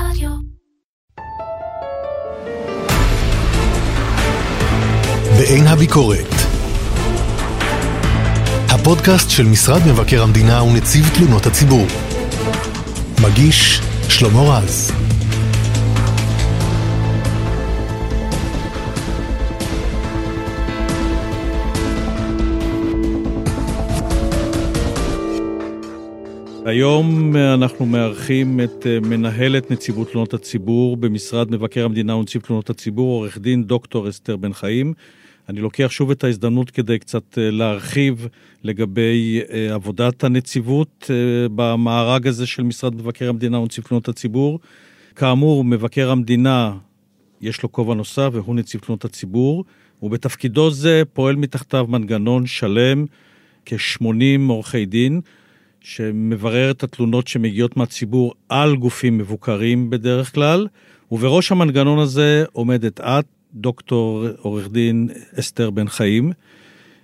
רדיו. בעין הביקורת. הפודקאסט של משרד מבקר המדינה ונציב תלונות הציבור. מגיש שלמה רז. היום אה, אנחנו מארחים את אה, מנהלת נציבות תלונות הציבור במשרד מבקר המדינה ונציב תלונות הציבור, עורך דין דוקטור אסתר בן חיים. אני לוקח שוב את ההזדמנות כדי קצת אה, להרחיב לגבי עבודת הנציבות במארג הזה של משרד מבקר המדינה ונציב תלונות הציבור. כאמור, מבקר המדינה, יש לו כובע נוסף והוא נציב תלונות הציבור, ובתפקידו זה פועל מתחתיו מנגנון שלם, כ-80 עורכי דין. שמברר את התלונות שמגיעות מהציבור על גופים מבוקרים בדרך כלל, ובראש המנגנון הזה עומדת את, דוקטור עורך דין אסתר בן חיים.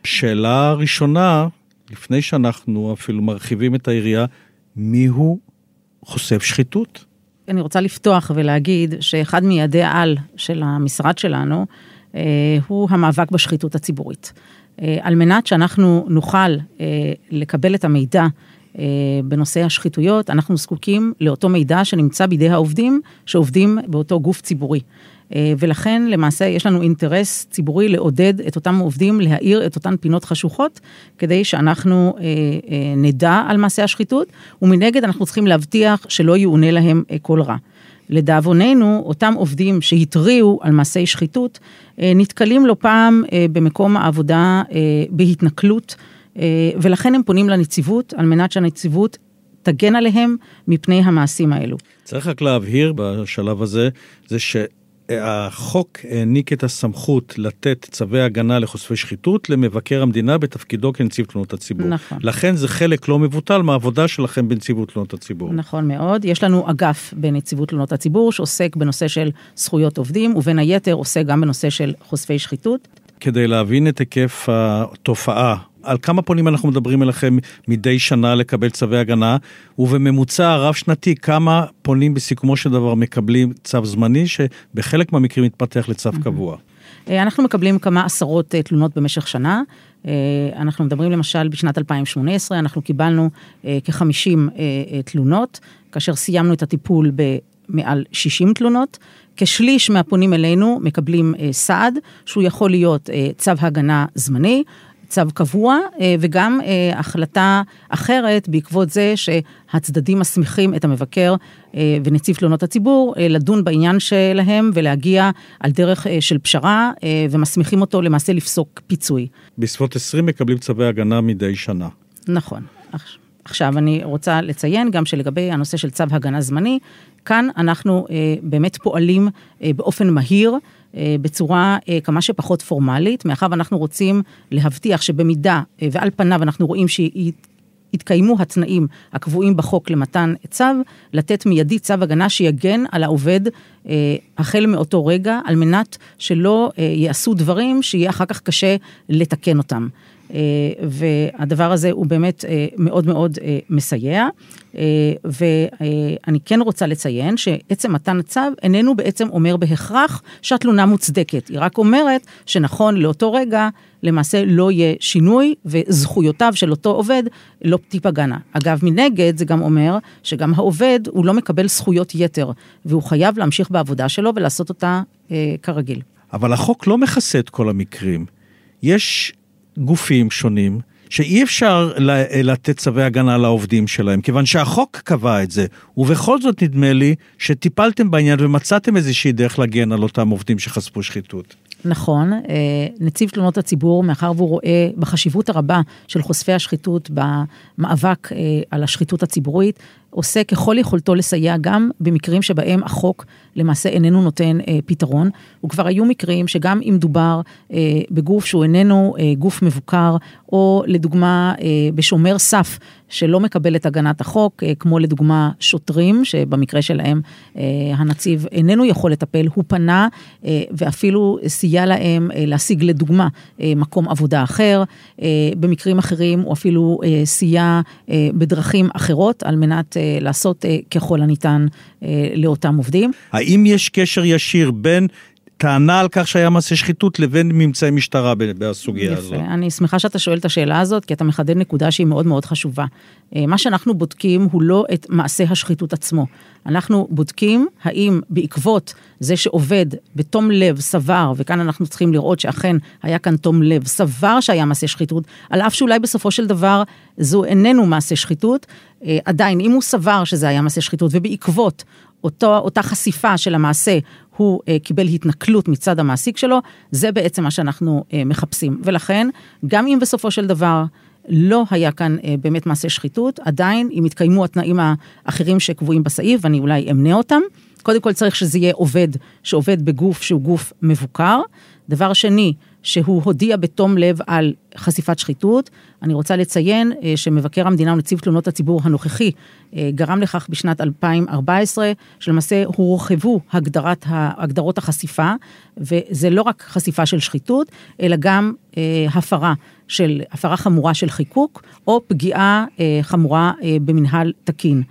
שאלה ראשונה, לפני שאנחנו אפילו מרחיבים את היריעה, מיהו חושף שחיתות? אני רוצה לפתוח ולהגיד שאחד מיעדי העל של המשרד שלנו אה, הוא המאבק בשחיתות הציבורית. אה, על מנת שאנחנו נוכל אה, לקבל את המידע בנושא השחיתויות, אנחנו זקוקים לאותו מידע שנמצא בידי העובדים שעובדים באותו גוף ציבורי. אה, ולכן למעשה יש לנו אינטרס ציבורי לעודד את אותם עובדים להאיר את אותן פינות חשוכות, כדי שאנחנו אה, נדע על מעשי השחיתות, ומנגד אנחנו צריכים להבטיח שלא יאונה להם כל רע. לדאבוננו, אותם עובדים שהתריעו על מעשי שחיתות, נתקלים לא פעם במקום העבודה בהתנכלות. אה, ולכן הם פונים לנציבות על מנת שהנציבות תגן עליהם מפני המעשים האלו. צריך רק להבהיר בשלב הזה, זה שהחוק העניק את הסמכות לתת צווי הגנה לחושפי שחיתות למבקר המדינה בתפקידו כנציב תלונות הציבור. נכון. לכן זה חלק לא מבוטל מהעבודה שלכם בנציבות תלונות הציבור. נכון מאוד. יש לנו אגף בנציבות תלונות הציבור שעוסק בנושא של זכויות עובדים, ובין היתר עוסק גם בנושא של חושפי שחיתות. כדי להבין את היקף התופעה על כמה פונים אנחנו מדברים אליכם מדי שנה לקבל צווי הגנה, ובממוצע הרב-שנתי כמה פונים בסיכומו של דבר מקבלים צו זמני, שבחלק מהמקרים מתפתח לצו קבוע. אה, אנחנו מקבלים כמה עשרות אה, תלונות במשך שנה. אה, אנחנו מדברים למשל בשנת 2018, אנחנו קיבלנו כ-50 תלונות, כאשר סיימנו את הטיפול במעל 60 תלונות. כשליש מהפונים אלינו מקבלים סעד, שהוא יכול להיות צו הגנה זמני, צו קבוע אה, וגם אה, החלטה אחרת בעקבות זה שהצדדים מסמיכים את המבקר אה, ונציב תלונות הציבור לדון בעניין שלהם ולהגיע על דרך של פשרה ומסמיכים אותו למעשה לפסוק פיצוי. בסביבות 20 מקבלים צווי הגנה מדי שנה. נכון. עכשיו אני רוצה לציין גם שלגבי הנושא של צו הגנה זמני, כאן אנחנו באמת פועלים באופן מהיר. אה, בצורה אה, כמה שפחות פורמלית, מאחר ואנחנו רוצים להבטיח שבמידה אה, ועל פניו אנחנו רואים שהתקיימו התנאים הקבועים בחוק למתן צו, לתת מיידי צו הגנה שיגן על העובד החל מאותו רגע, על מנת שלא יעשו דברים שיהיה אחר כך קשה לתקן אותם. והדבר הזה הוא באמת מאוד מאוד מסייע. ואני כן רוצה לציין שעצם מתן הצו איננו בעצם אומר בהכרח שהתלונה מוצדקת, היא רק אומרת שנכון לאותו רגע למעשה לא יהיה שינוי וזכויותיו של אותו עובד לא תיפגענה. אגב, מנגד זה גם אומר שגם העובד הוא לא מקבל זכויות יתר והוא חייב להמשיך בעבודה שלו ולעשות אותה אה, כרגיל. אבל החוק לא מכסה את כל המקרים. יש גופים שונים שאי אפשר לתת צווי הגנה לעובדים שלהם, כיוון שהחוק קבע את זה, ובכל זאת נדמה לי שטיפלתם בעניין ומצאתם איזושהי דרך להגן על אותם עובדים שחשפו שחיתות. נכון, אה, נציב תלונות הציבור, מאחר והוא רואה בחשיבות הרבה של חושפי השחיתות במאבק אה, על השחיתות הציבורית, עושה ככל יכולתו לסייע גם במקרים שבהם החוק למעשה איננו נותן אה, פתרון. וכבר היו מקרים שגם אם דובר אה, בגוף שהוא איננו אה, גוף מבוקר, או לדוגמה אה, בשומר סף שלא מקבל את הגנת החוק, כמו לדוגמה שוטרים, שבמקרה שלהם הנציב איננו יכול לטפל, הוא פנה ואפילו סייע להם להשיג לדוגמה מקום עבודה אחר, במקרים אחרים הוא אפילו סייע בדרכים אחרות על מנת לעשות ככל הניתן לאותם עובדים. האם יש קשר ישיר בין טענה על כך שהיה מעשה שחיתות לבין ממצאי משטרה בסוגיה הזאת. יפה, אני שמחה שאתה שואל את השאלה הזאת, כי אתה מחדד נקודה שהיא מאוד מאוד חשובה. אה, מה שאנחנו בודקים הוא לא את מעשה השחיתות עצמו. אנחנו בודקים האם בעקבות זה שעובד בתום לב סבר, וכאן אנחנו צריכים לראות שאכן היה כאן תום לב, סבר שהיה מעשה שחיתות, על אף שאולי בסופו של דבר זו איננו מעשה שחיתות, אה, עדיין אם הוא סבר שזה היה מעשה שחיתות ובעקבות אותו, אותה חשיפה של המעשה, הוא אה, קיבל התנכלות מצד המעסיק שלו, זה בעצם מה שאנחנו אה, מחפשים. ולכן, גם אם בסופו של דבר לא היה כאן אה, באמת מעשה שחיתות, עדיין, אם יתקיימו התנאים האחרים שקבועים בסעיף, ואני אולי אמנה אותם, קודם כל צריך שזה יהיה עובד שעובד בגוף שהוא גוף מבוקר. דבר שני, שהוא הודיע בתום לב על חשיפת שחיתות. אני רוצה לציין אה, שמבקר המדינה ונציב תלונות הציבור הנוכחי אה, גרם לכך בשנת 2014, שלמעשה הורחבו הגדרת, הגדרות החשיפה, וזה לא רק חשיפה של שחיתות, אלא גם אה, הפרה של, הפרה חמורה של חיקוק, או פגיעה חמורה במנהל תקין.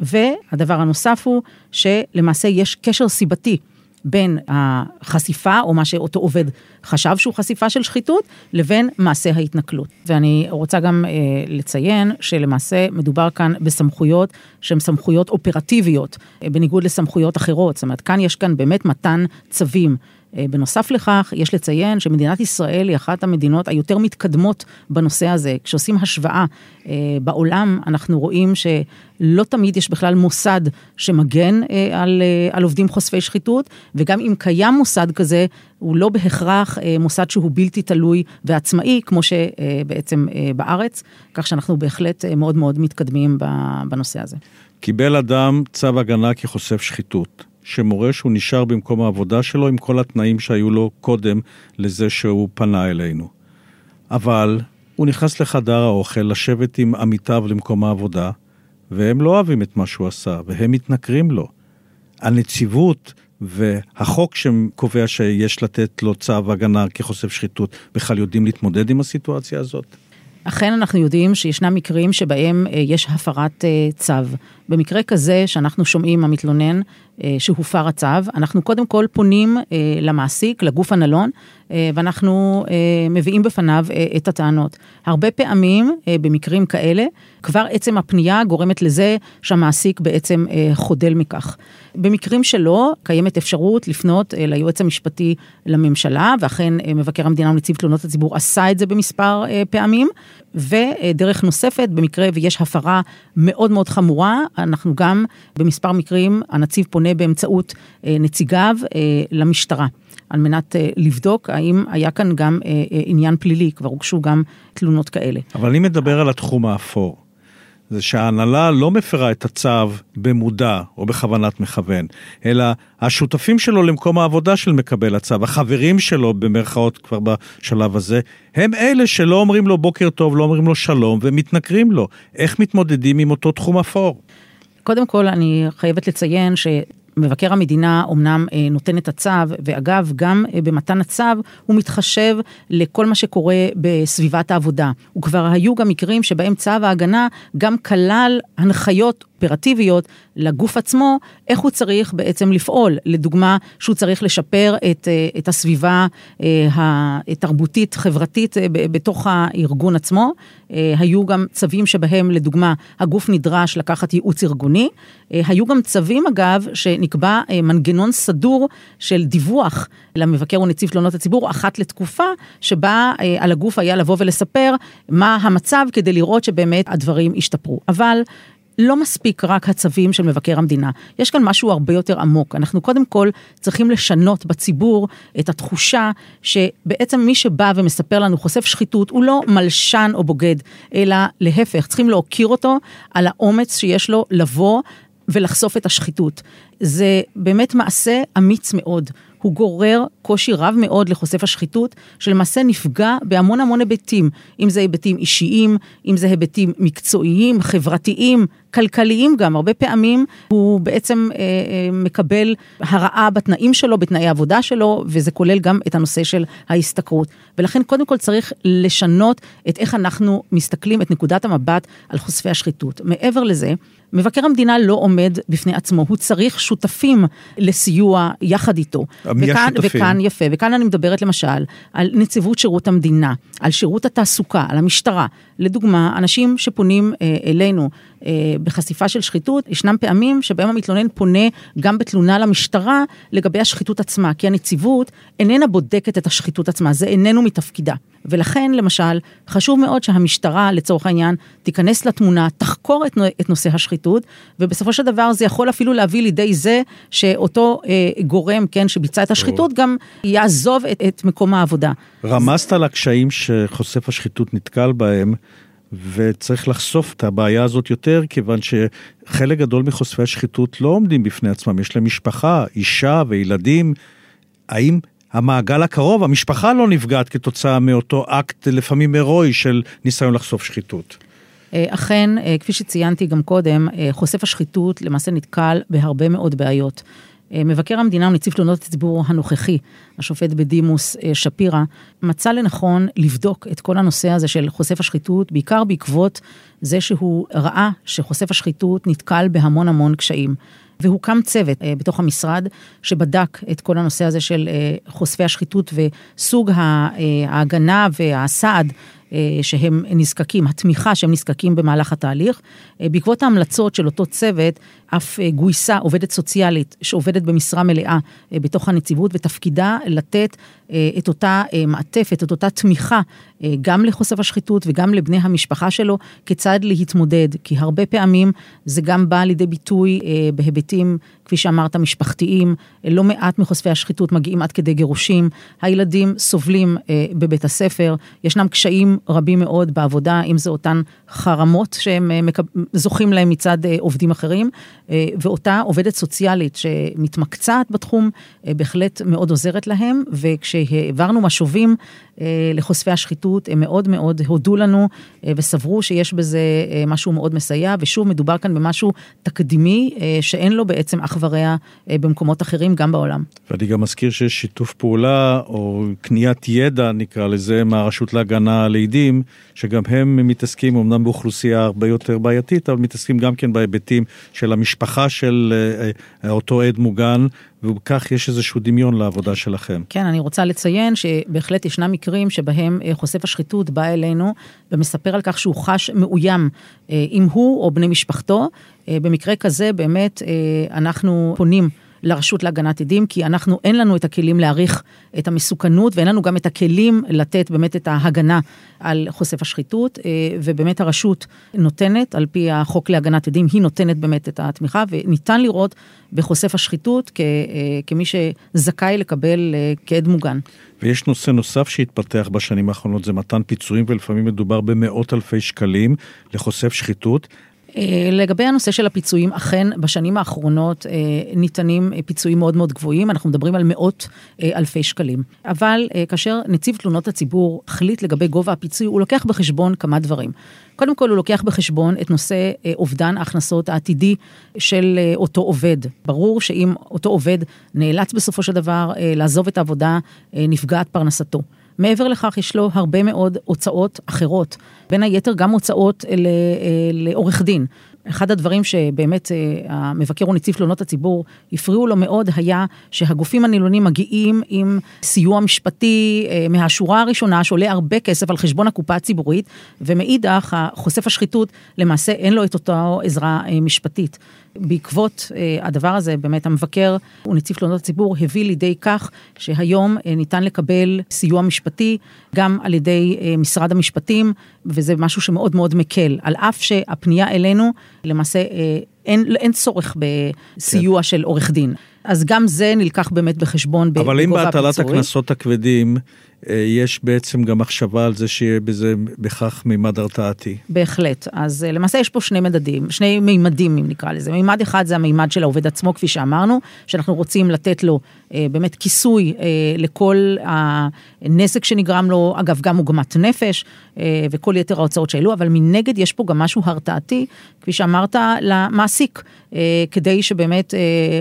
והדבר הנוסף הוא שלמעשה יש קשר סיבתי בין החשיפה, או מה שאותו עובד חשב שהוא חשיפה של שחיתות, לבין מעשה ההתנכלות. ואני רוצה גם אה, לציין שלמעשה מדובר כאן בסמכויות שהן סמכויות אופרטיביות, אה, בניגוד לסמכויות אחרות. זאת אומרת, כאן יש כאן באמת מתן צווים. אה, בנוסף לכך, יש לציין שמדינת ישראל היא אחת המדינות היותר מתקדמות בנושא הזה. כשעושים השוואה אה, בעולם, אנחנו רואים שלא תמיד יש בכלל מוסד שמגן אה, על, על עובדים חושפי שחיתות, וגם אם קיים מוסד כזה, הוא לא בהכרח מוסד שהוא בלתי תלוי ועצמאי, כמו שבעצם בארץ, כך שאנחנו בהחלט מאוד מאוד מתקדמים בנושא הזה. קיבל אדם צו הגנה כחושף שחיתות. שמורה שהוא נשאר במקום העבודה שלו עם כל התנאים שהיו לו קודם לזה שהוא פנה אלינו. אבל הוא נכנס לחדר האוכל לשבת עם עמיתיו למקום העבודה, והם לא אוהבים את מה שהוא עשה, והם מתנכרים לו. הנציבות והחוק שקובע שיש לתת לו צו הגנה כחושף שחיתות, בכלל יודעים להתמודד עם הסיטואציה הזאת? אכן אנחנו יודעים שישנם מקרים שבהם אה, יש הפרת אה, צו. במקרה כזה שאנחנו שומעים המתלונן אה, שהופר הצו, אנחנו קודם כל פונים למעסיק, לגוף הנלון, ואנחנו מביאים בפניו את הטענות. הרבה פעמים במקרים כאלה, כבר עצם הפנייה גורמת לזה שהמעסיק בעצם חודל מכך. במקרים שלא, קיימת אפשרות לפנות ליועץ המשפטי לממשלה, ואכן מבקר המדינה ונציב תלונות הציבור עשה את זה במספר פעמים. ודרך נוספת, במקרה ויש הפרה מאוד מאוד חמורה, אנחנו גם במספר מקרים, הנציב פונה באמצעות אה, נציגיו אה, למשטרה. על מנת uh, לבדוק האם היה כאן גם uh, uh, עניין פלילי, כבר הוגשו גם תלונות כאלה. אבל אני מדבר על התחום האפור. זה שההנהלה לא מפרה את הצו במודע או בכוונת מכוון, אלא השותפים שלו למקום העבודה של מקבל הצו, החברים שלו במרכאות כבר בשלב הזה, הם אלה שלא אומרים לו בוקר טוב, לא אומרים לו שלום ומתנכרים לו. איך מתמודדים עם אותו תחום אפור? קודם כל אני חייבת לציין ש... מבקר המדינה אומנם אה, נותן את הצו, ואגב, גם אה, במתן הצו הוא מתחשב לכל מה שקורה בסביבת העבודה. וכבר היו גם מקרים שבהם צו ההגנה גם כלל הנחיות אופרטיביות לגוף עצמו, איך הוא צריך בעצם לפעול. לדוגמה, שהוא צריך לשפר את, אה, את הסביבה התרבותית-חברתית בתוך הארגון עצמו. היו גם צווים שבהם, לדוגמה, הגוף נדרש לקחת ייעוץ ארגוני. היו גם צווים, אגב, שנ... נקבע אה, מנגנון סדור של דיווח למבקר ונציב תלונות הציבור אחת לתקופה, שבה אה, על הגוף היה לבוא ולספר מה המצב כדי לראות שבאמת הדברים השתפרו. אבל לא מספיק רק הצווים של מבקר המדינה, יש כאן משהו הרבה יותר עמוק. אנחנו קודם כל צריכים לשנות בציבור את התחושה שבעצם מי שבא ומספר לנו חושף שחיתות הוא לא מלשן או בוגד, אלא להפך, צריכים להוקיר אותו על האומץ שיש לו לבוא ולחשוף את השחיתות. זה באמת מעשה אמיץ מאוד. הוא גורר קושי רב מאוד לחושף השחיתות, שלמעשה נפגע בהמון המון היבטים, אם זה היבטים אישיים, אם זה היבטים מקצועיים, חברתיים, כלכליים גם, הרבה פעמים הוא בעצם אה, אה, מקבל הרעה בתנאים שלו, בתנאי העבודה שלו, וזה כולל גם את הנושא של ההשתכרות. ולכן קודם כל צריך לשנות את איך אנחנו מסתכלים, את נקודת המבט על חושפי השחיתות. מעבר לזה, מבקר המדינה לא עומד בפני עצמו, הוא צריך שותפים לסיוע יחד איתו. וכאן? וכאן יפה, וכאן אני מדברת למשל על נציבות שירות המדינה, על שירות התעסוקה, על המשטרה. לדוגמה, אנשים שפונים אה, אלינו בחשיפה של שחיתות, ישנם פעמים שבהם המתלונן פונה גם בתלונה למשטרה לגבי השחיתות עצמה, כי הנציבות איננה בודקת את השחיתות עצמה, זה איננו מתפקידה. ולכן, למשל, חשוב מאוד שהמשטרה, לצורך העניין, תיכנס לתמונה, תחקור את, את נושא השחיתות, ובסופו של דבר זה יכול אפילו להביא לידי זה שאותו אה, גורם, כן, שביצע את השחיתות, גם יעזוב את, את מקום העבודה. רמזת על הקשיים שחושף השחיתות נתקל בהם, וצריך לחשוף את הבעיה הזאת יותר, כיוון שחלק גדול מחושפי השחיתות לא עומדים בפני עצמם, יש להם משפחה, אישה וילדים. האם המעגל הקרוב, המשפחה לא נפגעת כתוצאה מאותו אקט לפעמים הירואי של ניסיון לחשוף שחיתות? אה, אכן, אה, כפי שציינתי גם קודם, אה, חושף השחיתות למעשה נתקל בהרבה מאוד בעיות. אה, מבקר המדינה ונציב תלונות הציבור הנוכחי, השופט בדימוס אה, שפירא, מצא לנכון לבדוק את כל הנושא הזה של חושף השחיתות, בעיקר בעקבות זה שהוא ראה שחושף השחיתות נתקל בהמון המון קשיים. והוקם צוות אה, בתוך המשרד שבדק את כל הנושא הזה של אה, חושפי השחיתות וסוג אה, ההגנה והסעד שהם נזקקים, התמיכה שהם נזקקים במהלך התהליך. אה, בעקבות ההמלצות של אותו צוות, אף אה, גויסה עובדת סוציאלית שעובדת במשרה מלאה אה, בתוך הנציבות, ותפקידה לתת אה, את אותה אה, מעטפת, את אותה תמיכה, אה, גם לחושף השחיתות וגם לבני המשפחה שלו, כיצד להתמודד. כי הרבה פעמים זה גם בא לידי ביטוי אה, בהיבטים, כפי שאמרת, משפחתיים. אה, לא מעט מחושפי השחיתות מגיעים עד כדי גירושים. הילדים סובלים אה, בבית הספר, ישנם קשיים רבים מאוד בעבודה, אם זה אותן חרמות שהם אה, מקב... זוכים להם מצד אה, עובדים אחרים, אה, ואותה עובדת סוציאלית שמתמקצעת בתחום, אה, בהחלט מאוד עוזרת להם, וכשהעברנו משובים אה, לחושפי השחיתות, הם מאוד מאוד הודו לנו אה, וסברו שיש בזה אה, משהו מאוד מסייע, ושוב, מדובר כאן במשהו תקדימי, אה, שאין לו בעצם אח ורע אה, במקומות אחרים, גם בעולם. ואני גם מזכיר שיש שיתוף פעולה, או קניית ידע נקרא לזה, מהרשות להגנה על עדים, שגם הם מתעסקים אמנם באוכלוסייה הרבה יותר בעייתית, אבל מתעסקים גם כן בהיבטים של המשפחה של אה, אה, אותו עד מוגן, ובכך יש איזשהו דמיון לעבודה שלכם. כן, אני רוצה לציין שבהחלט ישנם מקרים שבהם אה, חושף השחיתות בא אלינו ומספר על כך שהוא חש מאוים, אה, אם הוא או בני משפחתו. אה, במקרה כזה באמת אנחנו פונים. לרשות להגנת עדים, כי אנחנו, אין לנו את הכלים להעריך את המסוכנות, ואין לנו גם את הכלים לתת באמת את ההגנה על חושף השחיתות, אה, ובאמת הרשות נותנת, על פי החוק להגנת עדים, היא נותנת באמת את התמיכה, וניתן לראות בחושף השחיתות כ, אה, כמי שזכאי לקבל אה, כעד מוגן. ויש נושא נוסף שהתפתח בשנים האחרונות, זה מתן פיצויים, ולפעמים מדובר במאות אלפי שקלים לחושף שחיתות. אה, לגבי הנושא של הפיצויים, אכן בשנים האחרונות אה, ניתנים אה, פיצויים מאוד מאוד גבוהים, אנחנו מדברים על מאות אלפי שקלים. אבל כאשר נציב תלונות הציבור החליט לגבי גובה הפיצוי, הוא לוקח בחשבון כמה דברים. קודם כל הוא לוקח בחשבון את נושא אובדן ההכנסות העתידי של אותו עובד. ברור שאם אותו עובד נאלץ בסופו של דבר לעזוב את העבודה, נפגעת פרנסתו. מעבר לכך יש לו הרבה מאוד הוצאות אחרות, בין היתר גם הוצאות לעורך דין. אחד הדברים שבאמת המבקר ונציב תלונות הציבור הפריעו לו מאוד היה שהגופים הנילונים מגיעים עם סיוע משפטי מהשורה הראשונה שעולה הרבה כסף על חשבון הקופה הציבורית ומאידך חושף השחיתות למעשה אין לו את אותה עזרה משפטית. בעקבות הדבר הזה באמת המבקר ונציב תלונות הציבור הביא לידי כך שהיום ניתן לקבל סיוע משפטי גם על ידי משרד המשפטים וזה משהו שמאוד מאוד מקל על אף שהפנייה אלינו למעשה אין, אין צורך בסיוע כן. של עורך דין. אז גם זה נלקח באמת בחשבון בגובה הפיצוי. אבל אם בהטלת הקנסות הכבדים, אה, יש בעצם גם מחשבה על זה שיהיה בזה בכך מימד הרתעתי. בהחלט. אז אה, למעשה יש פה שני מדדים, שני מימדים אם נקרא לזה. מימד אחד זה המימד של העובד עצמו, כפי שאמרנו, שאנחנו רוצים לתת לו אה, באמת כיסוי לכל הנזק שנגרם לו, אגב גם עוגמת נפש וכל יתר ההוצאות שהעלו, אבל מנגד יש פה גם משהו הרתעתי, כפי שאמרת, למעסיק, כדי שבאמת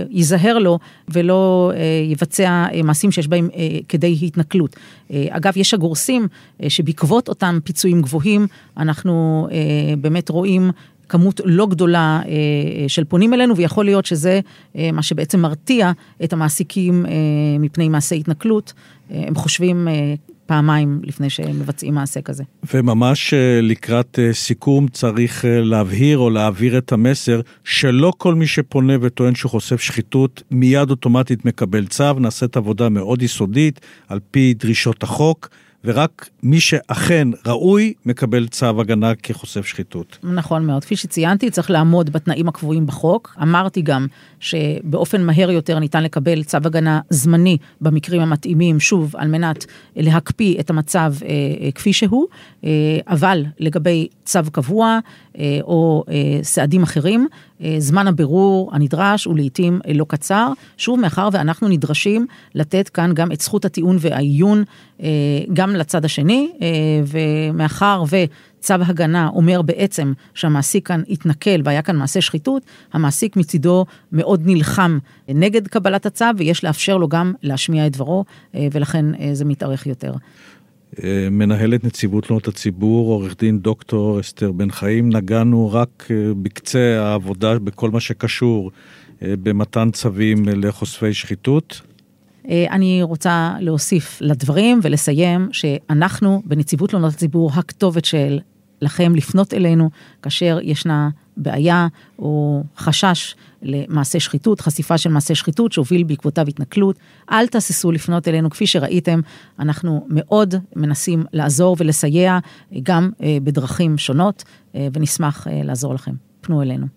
ייזהר לו ולא יבצע מעשים שיש בהם כדי התנכלות. אה, אגב, יש הגורסים אה, שבעקבות אותם פיצויים גבוהים, אנחנו אה, באמת רואים כמות לא גדולה של פונים אלינו, ויכול להיות שזה מה שבעצם מרתיע את המעסיקים מפני מעשי התנכלות. הם חושבים פעמיים לפני שהם מבצעים מעשה כזה. וממש לקראת סיכום צריך להבהיר או להעביר את המסר שלא כל מי שפונה וטוען שהוא חושף שחיתות מיד אוטומטית מקבל צו, נעשית עבודה מאוד יסודית על פי דרישות החוק. ורק מי שאכן ראוי מקבל צו הגנה כחושף שחיתות. נכון מאוד. כפי שציינתי, צריך לעמוד בתנאים הקבועים בחוק. אמרתי גם שבאופן מהר יותר ניתן לקבל צו הגנה זמני במקרים המתאימים, שוב, על מנת להקפיא את המצב אה, אה, כפי שהוא, אבל לגבי צו קבוע אה, או אה, סעדים אחרים, אה, זמן הבירור הנדרש הוא לעיתים לא קצר. שוב, מאחר ואנחנו נדרשים לתת כאן גם את זכות הטיעון והעיון גם לצד השני, ומאחר וצו הגנה אומר בעצם שהמעסיק כאן התנכל והיה כאן מעשה שחיתות, המעסיק מצידו מאוד נלחם נגד קבלת הצו, ויש לאפשר לו גם להשמיע את דברו, ולכן זה מתארך יותר. מנהלת נציבות תלונות הציבור, עורך דין דוקטור אסתר בן חיים, נגענו רק אה, בקצה העבודה בכל מה שקשור אה, במתן צווים לחושפי שחיתות. אה, אני רוצה להוסיף לדברים ולסיים שאנחנו בנציבות תלונות הציבור הכתובת של לכם לפנות אלינו כאשר ישנה בעיה או חשש למעשה שחיתות, חשיפה של מעשה שחיתות שהוביל בעקבותיו התנכלות. אל תהססו לפנות אלינו, כפי שראיתם, אנחנו מאוד מנסים לעזור ולסייע גם אה, בדרכים שונות, אה, ונשמח אה, לעזור לכם. פנו אלינו.